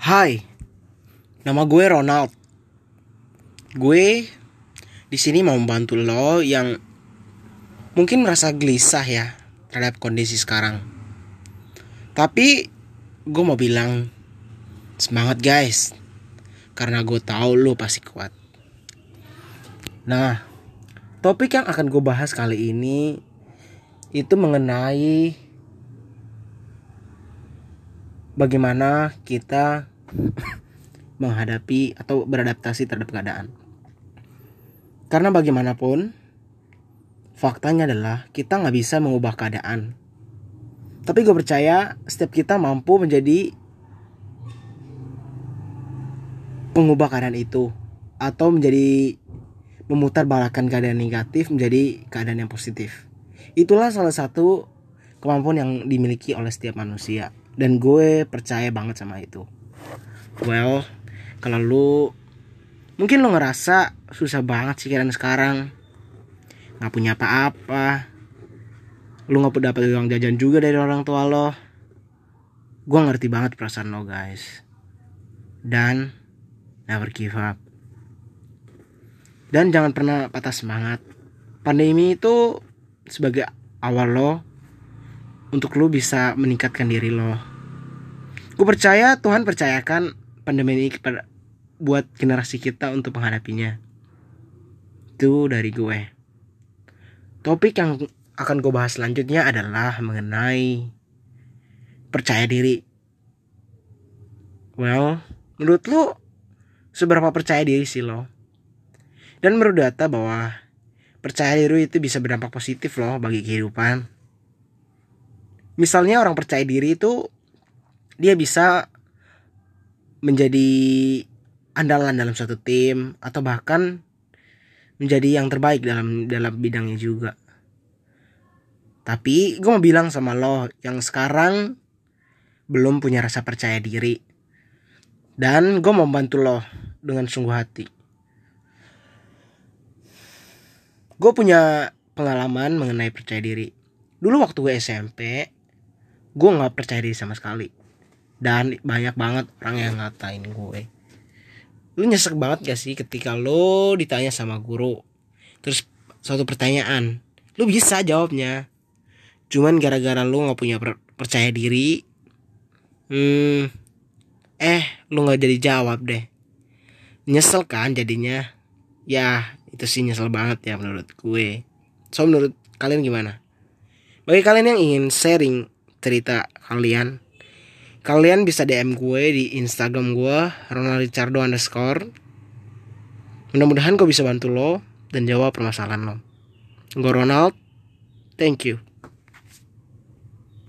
Hai, nama gue Ronald. Gue di sini mau membantu lo yang mungkin merasa gelisah ya terhadap kondisi sekarang. Tapi gue mau bilang semangat guys, karena gue tahu lo pasti kuat. Nah, topik yang akan gue bahas kali ini itu mengenai bagaimana kita menghadapi atau beradaptasi terhadap keadaan. Karena bagaimanapun, faktanya adalah kita nggak bisa mengubah keadaan. Tapi gue percaya setiap kita mampu menjadi pengubah keadaan itu atau menjadi memutar balakan keadaan negatif menjadi keadaan yang positif. Itulah salah satu kemampuan yang dimiliki oleh setiap manusia dan gue percaya banget sama itu. Well kalau lu mungkin lu ngerasa susah banget sih kalian sekarang. Nggak punya apa-apa. Lu nggak dapat uang jajan juga dari orang tua lo. Gue ngerti banget perasaan lo guys. Dan never give up. Dan jangan pernah patah semangat. Pandemi itu sebagai awal lo untuk lo bisa meningkatkan diri lo Gue percaya Tuhan percayakan pandemi ini buat generasi kita untuk menghadapinya. Itu dari gue. Topik yang akan gue bahas selanjutnya adalah mengenai percaya diri. Well, menurut lu seberapa percaya diri sih lo? Dan menurut data bahwa percaya diri itu bisa berdampak positif loh bagi kehidupan. Misalnya orang percaya diri itu dia bisa menjadi andalan dalam satu tim atau bahkan menjadi yang terbaik dalam dalam bidangnya juga. Tapi gue mau bilang sama lo yang sekarang belum punya rasa percaya diri. Dan gue mau bantu lo dengan sungguh hati. Gue punya pengalaman mengenai percaya diri. Dulu waktu gue SMP, gue gak percaya diri sama sekali dan banyak banget orang yang ngatain gue. Lu nyesek banget gak sih ketika lo ditanya sama guru? Terus suatu pertanyaan. Lu bisa jawabnya. Cuman gara-gara lu nggak punya per percaya diri hmm eh lu nggak jadi jawab deh. Nyesel kan jadinya? Ya itu sih nyesel banget ya menurut gue. So menurut kalian gimana? Bagi kalian yang ingin sharing cerita kalian Kalian bisa DM gue di Instagram gue Ronald Richardo underscore Mudah-mudahan gue bisa bantu lo dan jawab permasalahan lo. Gue Ronald, thank you.